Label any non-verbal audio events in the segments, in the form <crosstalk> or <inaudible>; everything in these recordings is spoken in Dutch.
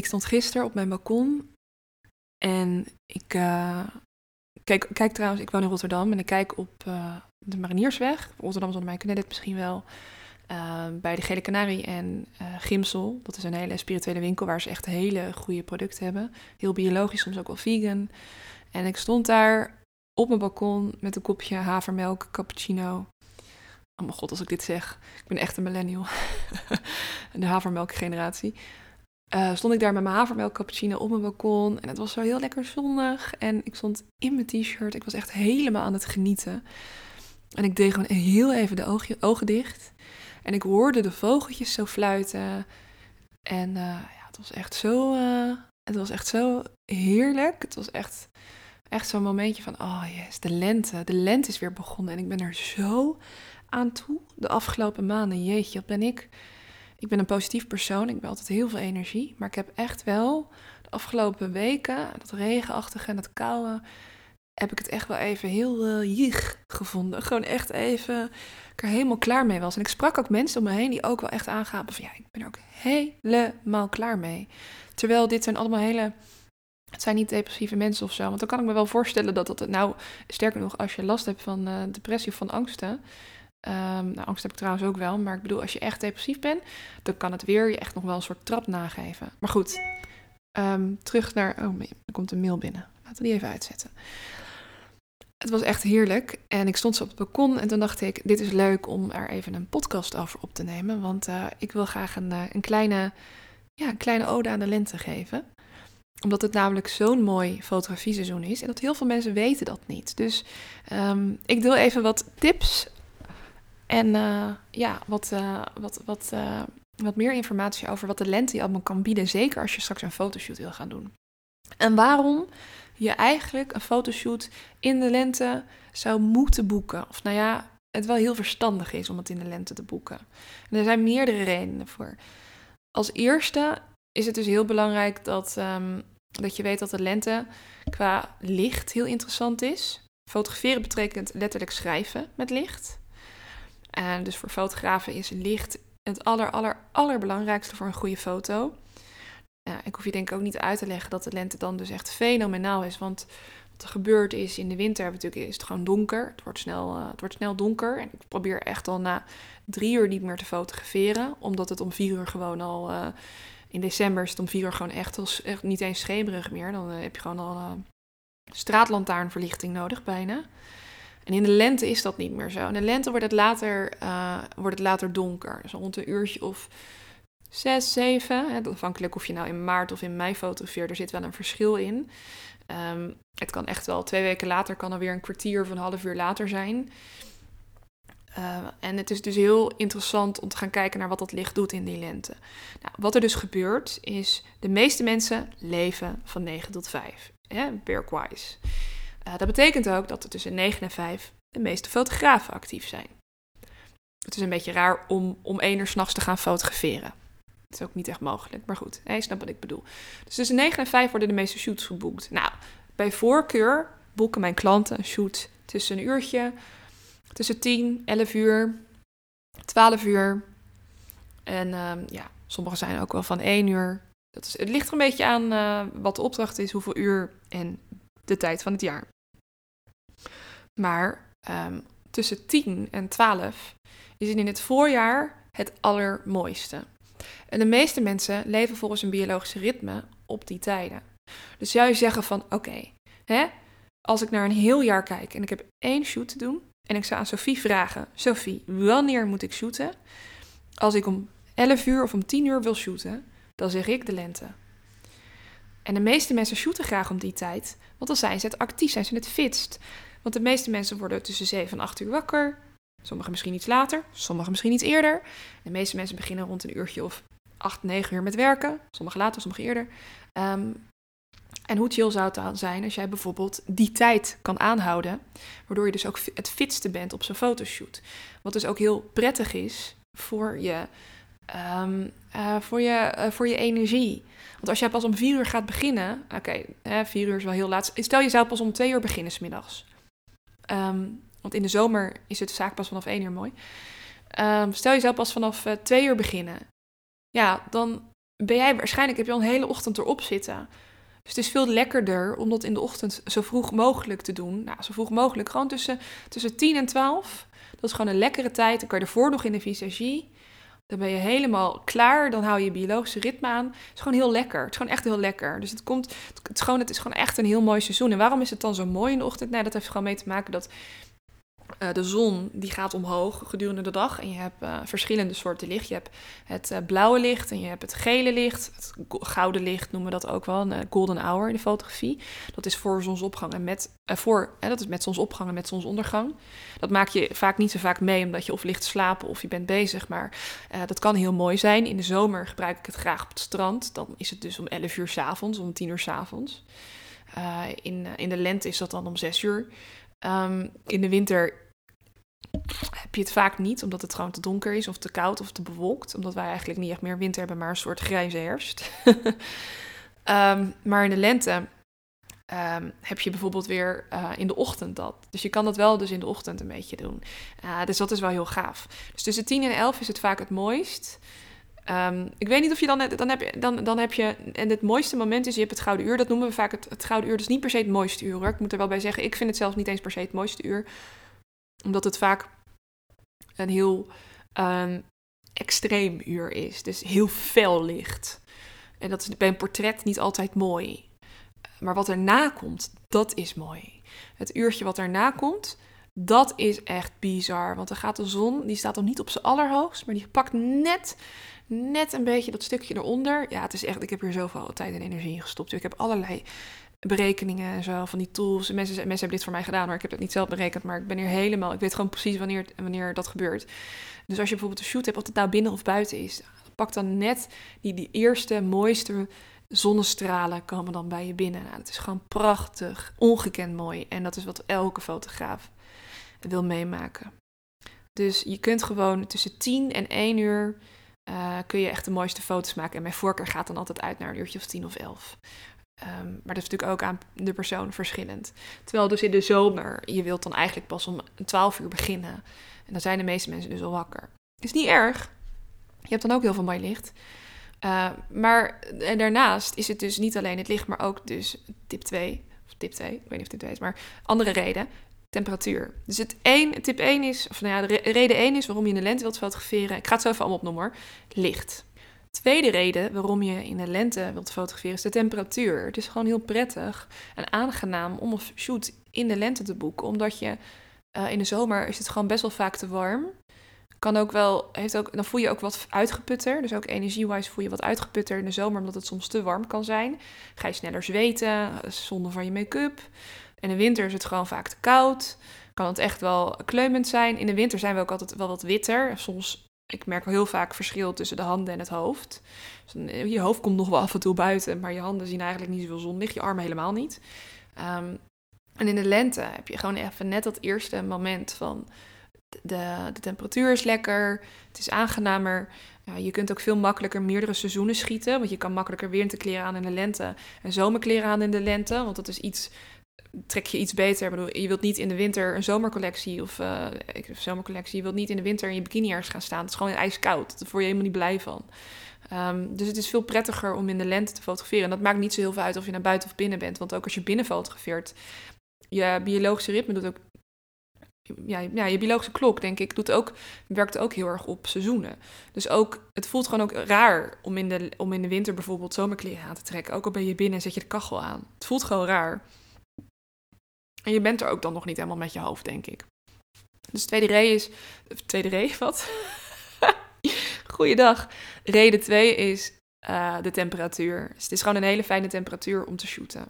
Ik stond gisteren op mijn balkon en ik uh, kijk, kijk trouwens, ik woon in Rotterdam en ik kijk op uh, de Mariniersweg. Rotterdam zonder mij kennen dit misschien wel. Uh, bij de Gele Canarie en Gimsel. Dat is een hele spirituele winkel waar ze echt hele goede producten hebben. Heel biologisch, soms ook wel vegan. En ik stond daar op mijn balkon met een kopje havermelk, cappuccino. Oh mijn god, als ik dit zeg. Ik ben echt een millennial. <laughs> de havermelkgeneratie. Uh, stond ik daar met mijn havermelk cappuccino op mijn balkon. En het was zo heel lekker zonnig. En ik stond in mijn t-shirt. Ik was echt helemaal aan het genieten. En ik deed gewoon heel even de ogen dicht. En ik hoorde de vogeltjes zo fluiten. En uh, ja, het was echt zo... Uh, het was echt zo heerlijk. Het was echt, echt zo'n momentje van... Oh yes, de lente. De lente is weer begonnen. En ik ben er zo aan toe. De afgelopen maanden. Jeetje, wat ben ik ik ben een positief persoon, ik ben altijd heel veel energie. Maar ik heb echt wel de afgelopen weken, dat regenachtige en dat koude, heb ik het echt wel even heel uh, gevonden. Gewoon echt even, ik er helemaal klaar mee was. En ik sprak ook mensen om me heen die ook wel echt aangaven van ja, ik ben er ook helemaal klaar mee. Terwijl dit zijn allemaal hele, het zijn niet depressieve mensen of zo. Want dan kan ik me wel voorstellen dat dat, nou, sterker nog, als je last hebt van uh, depressie of van angsten, Um, nou, angst heb ik trouwens ook wel. Maar ik bedoel, als je echt depressief bent, dan kan het weer je echt nog wel een soort trap nageven. Maar goed, um, terug naar. Oh, er komt een mail binnen. Laten we die even uitzetten. Het was echt heerlijk. En ik stond zo op het balkon en toen dacht ik: dit is leuk om er even een podcast over op te nemen. Want uh, ik wil graag een, uh, een, kleine, ja, een kleine ode aan de lente geven omdat het namelijk zo'n mooi fotografieseizoen is. En dat heel veel mensen weten dat niet. Dus um, ik deel even wat tips en uh, ja, wat, uh, wat, wat, uh, wat meer informatie over wat de lente je allemaal kan bieden. Zeker als je straks een fotoshoot wil gaan doen. En waarom je eigenlijk een fotoshoot in de lente zou moeten boeken. Of nou ja, het wel heel verstandig is om het in de lente te boeken. En er zijn meerdere redenen voor. Als eerste is het dus heel belangrijk dat, um, dat je weet dat de lente qua licht heel interessant is. Fotograferen betekent letterlijk schrijven met licht. En dus voor fotografen is licht het aller, aller, allerbelangrijkste voor een goede foto. ik hoef je denk ik ook niet uit te leggen dat de lente dan dus echt fenomenaal is. Want wat er gebeurt is, in de winter natuurlijk is het gewoon donker. Het wordt snel, uh, het wordt snel donker. En ik probeer echt al na drie uur niet meer te fotograferen. Omdat het om vier uur gewoon al... Uh, in december is het om vier uur gewoon echt, als, echt niet eens schemerig meer. Dan heb je gewoon al straatlantaarnverlichting nodig bijna. En in de lente is dat niet meer zo. In de lente wordt het later, uh, wordt het later donker. Dus rond een uurtje of zes, zeven. afhankelijk of je nou in maart of in mei fotografeert. Er zit wel een verschil in. Um, het kan echt wel twee weken later, kan alweer een kwartier of een half uur later zijn. Uh, en het is dus heel interessant om te gaan kijken naar wat dat licht doet in die lente. Nou, wat er dus gebeurt is, de meeste mensen leven van 9 tot 5. Workwise. Uh, dat betekent ook dat er tussen 9 en 5 de meeste fotografen actief zijn. Het is een beetje raar om om 1 uur s'nachts te gaan fotograferen. Dat is ook niet echt mogelijk, maar goed, je snapt wat ik bedoel. Dus tussen 9 en 5 worden de meeste shoots geboekt. Nou, bij voorkeur boeken mijn klanten een shoot tussen een uurtje, tussen 10, 11 uur, 12 uur. En um, ja, sommige zijn ook wel van 1 uur. Dat is, het ligt er een beetje aan uh, wat de opdracht is, hoeveel uur en de tijd van het jaar. Maar um, tussen 10 en 12 is het in het voorjaar het allermooiste. En de meeste mensen leven volgens een biologische ritme op die tijden. Dus je zeggen van oké, okay, als ik naar een heel jaar kijk en ik heb één shoot te doen en ik zou aan Sophie vragen, Sophie, wanneer moet ik shooten? Als ik om 11 uur of om 10 uur wil shooten, dan zeg ik de lente. En de meeste mensen shooten graag om die tijd, want dan zijn ze het actief, zijn ze het fitst. Want de meeste mensen worden tussen 7 en 8 uur wakker. Sommigen misschien iets later, sommigen misschien iets eerder. De meeste mensen beginnen rond een uurtje of 8, 9 uur met werken. Sommigen later, sommigen eerder. Um, en hoe chill zou het dan zijn als jij bijvoorbeeld die tijd kan aanhouden, waardoor je dus ook het fitste bent op zo'n fotoshoot. Wat dus ook heel prettig is voor je, um, uh, voor je, uh, voor je energie. Want als jij pas om vier uur gaat beginnen, oké, okay, vier uur is wel heel laat. Stel je pas om twee uur beginnen smiddags. Um, want in de zomer is het zaak pas vanaf één uur mooi. Um, stel je pas vanaf uh, twee uur beginnen. Ja, dan ben jij waarschijnlijk, heb je al een hele ochtend erop zitten. Dus het is veel lekkerder om dat in de ochtend zo vroeg mogelijk te doen. Nou, zo vroeg mogelijk, gewoon tussen, tussen 10 en 12. Dat is gewoon een lekkere tijd. Dan kan je ervoor nog in de visagie. Dan ben je helemaal klaar. Dan hou je je biologische ritme aan. Het is gewoon heel lekker. Het is gewoon echt heel lekker. Dus het, komt, het, is gewoon, het is gewoon echt een heel mooi seizoen. En waarom is het dan zo mooi in de ochtend? Nou, dat heeft gewoon mee te maken dat uh, de zon die gaat omhoog gedurende de dag. En je hebt uh, verschillende soorten licht. Je hebt het uh, blauwe licht en je hebt het gele licht. Het gouden licht noemen we dat ook wel. Een golden hour in de fotografie. Dat is voor zonsopgang en met, voor, dat is met zonsopgang en met zonsondergang. Dat maak je vaak niet zo vaak mee, omdat je of ligt slapen of je bent bezig. Maar dat kan heel mooi zijn. In de zomer gebruik ik het graag op het strand. Dan is het dus om 11 uur s avonds, om 10 uur s avonds. in, in de lente is dat dan om 6 uur. Um, in de winter heb je het vaak niet, omdat het gewoon te donker is of te koud of te bewolkt. Omdat wij eigenlijk niet echt meer winter hebben, maar een soort grijze herfst. um, <laughs> maar in de lente um, heb je bijvoorbeeld weer uh, in de ochtend dat. Dus je kan dat wel dus in de ochtend een beetje doen. Uh, dus dat is wel heel gaaf. Dus tussen 10 en 11 is het vaak het mooist. Um, ik weet niet of je dan, dan heb dan, dan heb je, en het mooiste moment is, je hebt het gouden uur, dat noemen we vaak het, gouden uur. Is niet per se het mooiste uur hoor. Ik moet er wel bij zeggen, ik vind het zelfs niet eens per se het mooiste uur. Omdat het vaak een heel um, extreem uur is. Dus heel fel licht. En dat is bij een portret niet altijd mooi. Maar wat erna komt, dat is mooi. Het uurtje wat erna komt, dat is echt bizar. Want dan gaat de zon, die staat nog niet op zijn allerhoogst, maar die pakt net net een beetje dat stukje eronder. Ja, het is echt, ik heb hier zoveel tijd en energie in gestopt. Ik heb allerlei berekeningen en zo van die tools. Mensen, mensen hebben dit voor mij gedaan, maar ik heb het niet zelf berekend. Maar ik ben hier helemaal, ik weet gewoon precies wanneer, wanneer dat gebeurt. Dus als je bijvoorbeeld een shoot hebt, of het nou binnen of buiten is, pak dan net die, die eerste, mooiste zonnestralen komen dan bij je binnen. Nou, het is gewoon prachtig, ongekend mooi. En dat is wat elke fotograaf wil meemaken. Dus je kunt gewoon tussen 10 en 1 uur uh, kun je echt de mooiste foto's maken. En mijn voorkeur gaat dan altijd uit naar een uurtje of tien of elf. Um, maar dat is natuurlijk ook aan de persoon verschillend. Terwijl dus in de zomer, je wilt dan eigenlijk pas om 12 uur beginnen. En dan zijn de meeste mensen dus al wakker. Is niet erg. Je hebt dan ook heel veel mooi licht. Uh, maar en daarnaast is het dus niet alleen het licht, maar ook dus tip 2. Of tip 2, ik weet niet of tip 2 is, maar andere reden temperatuur. Dus het één, tip 1 is, of nou ja, de reden 1 is waarom je in de lente wilt fotograferen. Ik ga het zo even allemaal opnoemen. Licht. Tweede reden waarom je in de lente wilt fotograferen is de temperatuur. Het is gewoon heel prettig en aangenaam om een shoot in de lente te boeken. Omdat je uh, in de zomer is het gewoon best wel vaak te warm. Kan ook wel, heeft ook, dan voel je ook wat uitgeputter. Dus ook energie-wise voel je wat uitgeputter in de zomer, omdat het soms te warm kan zijn. Ga je sneller zweten, zonder van je make-up. In de winter is het gewoon vaak te koud. Kan het echt wel kleumend zijn. In de winter zijn we ook altijd wel wat witter. Soms, ik merk wel heel vaak verschil tussen de handen en het hoofd. Dus je hoofd komt nog wel af en toe buiten, maar je handen zien eigenlijk niet zoveel zonlicht. Je armen helemaal niet. Um, en in de lente heb je gewoon even net dat eerste moment van de, de temperatuur is lekker, het is aangenamer. Je kunt ook veel makkelijker meerdere seizoenen schieten, want je kan makkelijker winterkleren aan in de lente en zomerkleren aan in de lente, want dat is iets trek je iets beter. Ik bedoel, je wilt niet in de winter een zomercollectie of uh, zomercollectie. Je wilt niet in de winter in je bikini ergens gaan staan. Het is gewoon ijskoud. Daar word je helemaal niet blij van. Um, dus het is veel prettiger om in de lente te fotograferen. En dat maakt niet zo heel veel uit of je naar buiten of binnen bent. Want ook als je binnen fotografeert, je biologische ritme doet ook. Ja, ja, je biologische klok, denk ik, doet ook, werkt ook heel erg op seizoenen. Dus ook, het voelt gewoon ook raar om in de, om in de winter bijvoorbeeld zomerkleren aan te trekken. Ook al ben je binnen en zet je de kachel aan. Het voelt gewoon raar. En je bent er ook dan nog niet helemaal met je hoofd, denk ik. Dus tweede reden is. Tweede reden, <laughs> wat? Goeiedag. Reden 2 is uh, de temperatuur. Dus het is gewoon een hele fijne temperatuur om te shooten.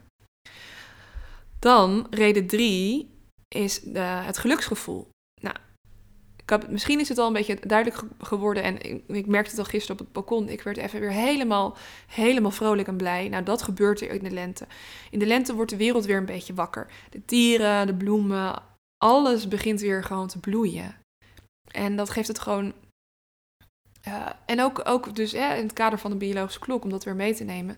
Dan reden 3 is de, het geluksgevoel. Misschien is het al een beetje duidelijk geworden. En ik, merkte het al gisteren op het balkon. Ik werd even weer helemaal, helemaal vrolijk en blij. Nou, dat gebeurt er in de lente. In de lente wordt de wereld weer een beetje wakker. De dieren, de bloemen, alles begint weer gewoon te bloeien. En dat geeft het gewoon. Uh, en ook, ook dus in het kader van de biologische klok, om dat weer mee te nemen.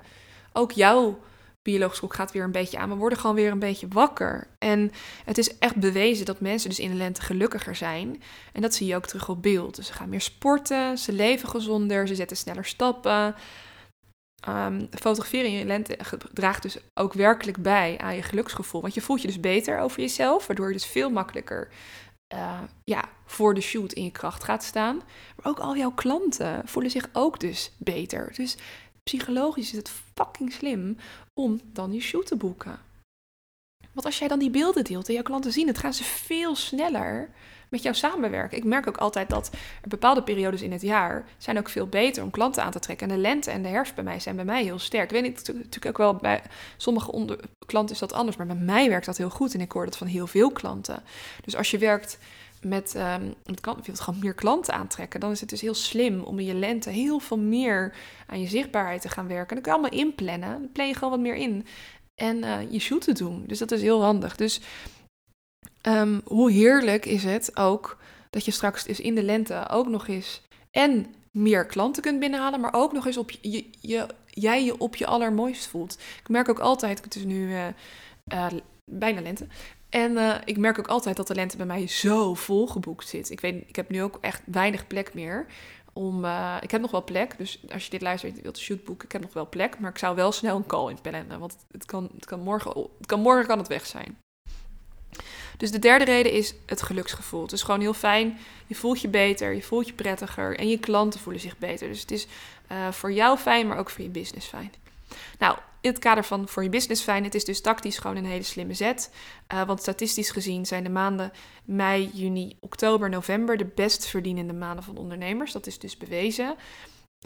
Ook jouw biologisch klok gaat weer een beetje aan. We worden gewoon weer een beetje wakker. En het is echt bewezen dat mensen dus in de lente gelukkiger zijn. En dat zie je ook terug op beeld. Dus ze gaan meer sporten, ze leven gezonder, ze zetten sneller stappen. um, fotograferen in je lente draagt dus ook werkelijk bij aan je geluksgevoel. Want je voelt je dus beter over jezelf, waardoor je dus veel makkelijker uh, ja, voor de shoot in je kracht gaat staan. Maar ook al jouw klanten voelen zich ook dus beter. Dus psychologisch is het fucking slim om dan je shoot te boeken. Want als jij dan die beelden deelt en jouw klanten zien het, gaan ze veel sneller met jou samenwerken. Ik merk ook altijd dat er bepaalde periodes in het jaar zijn ook veel beter om klanten aan te trekken. En de lente en de herfst bij mij zijn bij mij heel sterk. Ik weet niet, natuurlijk ook wel bij sommige klanten is dat anders, maar bij mij werkt dat heel goed. En ik hoor dat van heel veel klanten. Dus als je werkt met, um, je wilt gewoon meer klanten aantrekken, dan is het dus heel slim om in je lente heel veel meer aan je zichtbaarheid te gaan werken. En dan kan je allemaal inplannen. Dan plan je gewoon wat meer in. En uh, je shoot te doen. Dus dat is heel handig. Dus um, hoe heerlijk is het ook dat je straks dus in de lente ook nog eens en meer klanten kunt binnenhalen, maar ook nog eens op je, je, jij je op je allermooist voelt. Ik merk ook altijd, het is nu uh, uh, bijna lente, en uh, ik merk ook altijd dat de lente bij mij zo vol geboekt zit. Ik, weet, ik heb nu ook echt weinig plek meer. Om, uh, ik heb nog wel plek, dus als je dit luistert en wilt shoot boeken, ik heb nog wel plek. Maar ik zou wel snel een call inplannen, want het kan, het kan, morgen, het kan, morgen kan het weg zijn. Dus de derde reden is het geluksgevoel. Het is gewoon heel fijn. Je voelt je beter, je voelt je prettiger en je klanten voelen zich beter. Dus het is uh, voor jou fijn, maar ook voor je business fijn. Nou, in het kader van voor je business fijn, het is dus tactisch gewoon een hele slimme zet. Uh, want statistisch gezien zijn de maanden mei, juni, oktober, november de best verdienende maanden van ondernemers. Dat is dus bewezen.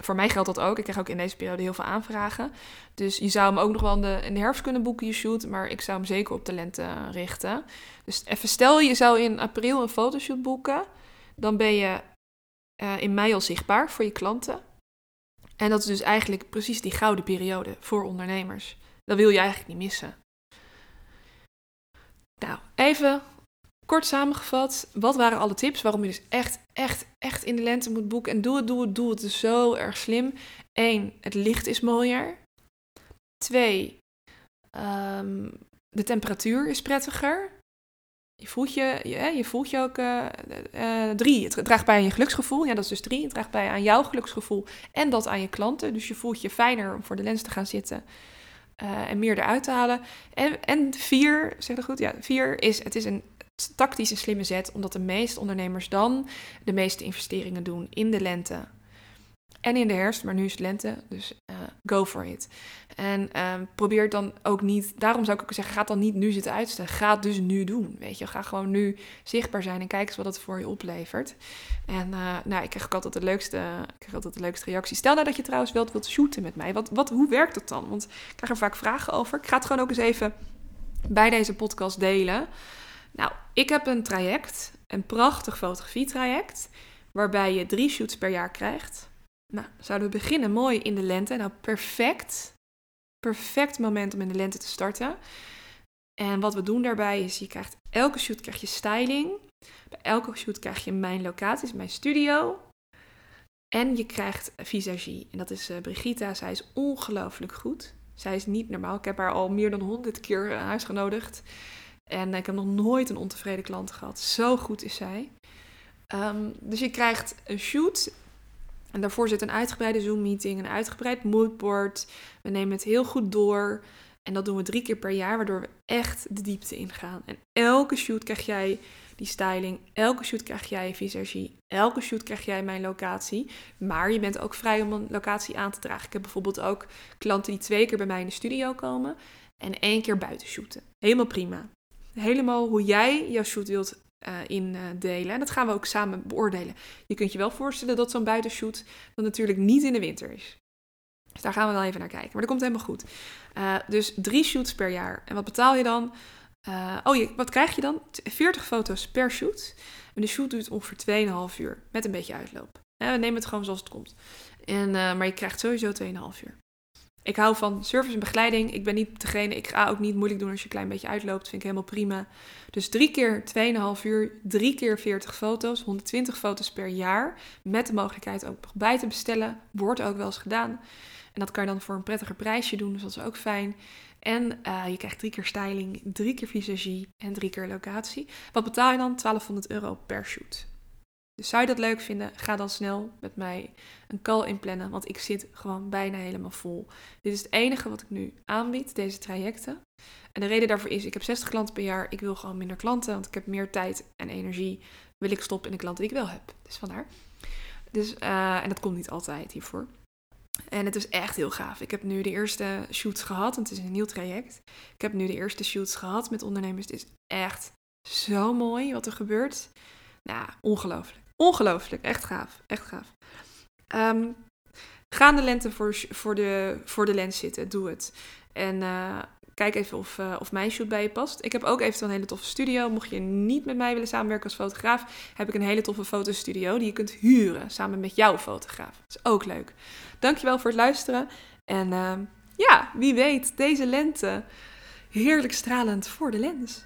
Voor mij geldt dat ook. Ik krijg ook in deze periode heel veel aanvragen. Dus je zou hem ook nog wel in de, herfst kunnen boeken, je shoot. Maar ik zou hem zeker op de lente richten. Dus even stel je zou in april een fotoshoot boeken. Dan ben je uh, in mei al zichtbaar voor je klanten. En dat is dus eigenlijk precies die gouden periode voor ondernemers. Dat wil je eigenlijk niet missen. Nou, even kort samengevat. Wat waren alle tips waarom je dus echt, echt, echt in de lente moet boeken? En doe het, doe het, doe het. Is zo erg slim. Eén, het licht is mooier. Twee, um, de temperatuur is prettiger. Je voelt je, je, je, voelt je ook. Uh, uh, drie, het draagt bij aan je geluksgevoel. Ja, dat is dus drie. Het draagt bij aan jouw geluksgevoel en dat aan je klanten. Dus je voelt je fijner om voor de lens te gaan zitten uh, en meer eruit te halen. En, en vier, zeg dat goed? Ja, vier is: het is een tactische slimme zet, omdat de meeste ondernemers dan de meeste investeringen doen in de lente en in de herfst, maar nu is het lente, dus uh, go for it. En uh, probeer dan ook niet, daarom zou ik ook zeggen, ga dan niet nu zitten uitstellen. Ga dus nu doen, weet je. Ga gewoon nu zichtbaar zijn en kijk eens wat het voor je oplevert. En uh, nou, ik krijg ook altijd de leukste, ik krijg altijd de leukste reactie. Stel nou dat je trouwens wilt, wilt shooten met mij. Wat, wat, hoe werkt het dan? Want ik krijg er vaak vragen over. Ik ga het gewoon ook eens even bij deze podcast delen. Nou, ik heb een traject, een prachtig fotografietraject, waarbij je drie shoots per jaar krijgt. Nou, zouden we beginnen mooi in de lente. Nou, perfect. Perfect moment om in de lente te starten. En wat we doen daarbij is, je krijgt elke shoot krijg je styling. Bij elke shoot krijg je mijn locatie, mijn studio. En je krijgt visagie. En dat is uh, Brigitta. Zij is ongelooflijk goed. Zij is niet normaal. Ik heb haar al meer dan honderd keer uh, huis genodigd. En ik heb nog nooit een ontevreden klant gehad. Zo goed is zij. Um, dus je krijgt een shoot en daarvoor zit een uitgebreide Zoom-meeting, een uitgebreid moodboard. We nemen het heel goed door. En dat doen we drie keer per jaar, waardoor we echt de diepte ingaan. En elke shoot krijg jij die styling. Elke shoot krijg jij visagie. Elke shoot krijg jij mijn locatie. Maar je bent ook vrij om een locatie aan te dragen. Ik heb bijvoorbeeld ook klanten die twee keer bij mij in de studio komen en één keer buiten shooten. Helemaal prima. Helemaal hoe jij jouw shoot wilt uh, indelen. En dat gaan we ook samen beoordelen. Je kunt je wel voorstellen dat zo'n buitenshoot dan natuurlijk niet in de winter is. Dus daar gaan we wel even naar kijken. Maar dat komt helemaal goed. Uh, dus drie shoots per jaar. En wat betaal je dan? Oh, je, wat krijg je dan? 40 foto's per shoot. En de shoot duurt ongeveer 2,5 uur. Met een beetje uitloop. we nemen het gewoon zoals het komt. En, maar je krijgt sowieso 2,5 uur. Ik hou van service en begeleiding. Ik ben niet degene, ik ga ook niet moeilijk doen als je een klein beetje uitloopt. Vind ik helemaal prima. Dus drie keer 2,5 uur, drie keer 40 foto's, 120 foto's per jaar. Met de mogelijkheid ook nog bij te bestellen. Wordt ook wel eens gedaan. En dat kan je dan voor een prettiger prijsje doen, dus dat is ook fijn. En uh, je krijgt drie keer styling, drie keer visagie en drie keer locatie. Wat betaal je dan? 1200 euro per shoot. Dus zou je dat leuk vinden, ga dan snel met mij een call inplannen, want ik zit gewoon bijna helemaal vol. Dit is het enige wat ik nu aanbied, deze trajecten. En de reden daarvoor is, ik heb 60 klanten per jaar, ik wil gewoon minder klanten, want ik heb meer tijd en energie, wil ik stoppen in de klanten die ik wel heb. Dus vandaar. Dus, uh, en dat komt niet altijd hiervoor. En het is echt heel gaaf. Ik heb nu de eerste shoots gehad, want het is een nieuw traject. Ik heb nu de eerste shoots gehad met ondernemers. Het is echt zo mooi wat er gebeurt. Nou, ongelooflijk. Ongelooflijk. Echt gaaf. Echt gaaf. Um, ga de lente voor, voor, de, voor de lens zitten. Doe het. En uh, kijk even of, uh, of mijn shoot bij je past. Ik heb ook eventueel een hele toffe studio. Mocht je niet met mij willen samenwerken als fotograaf, heb ik een hele toffe fotostudio die je kunt huren samen met jouw fotograaf. Dat is ook leuk. Dankjewel voor het luisteren. En uh, ja, wie weet, deze lente heerlijk stralend voor de lens.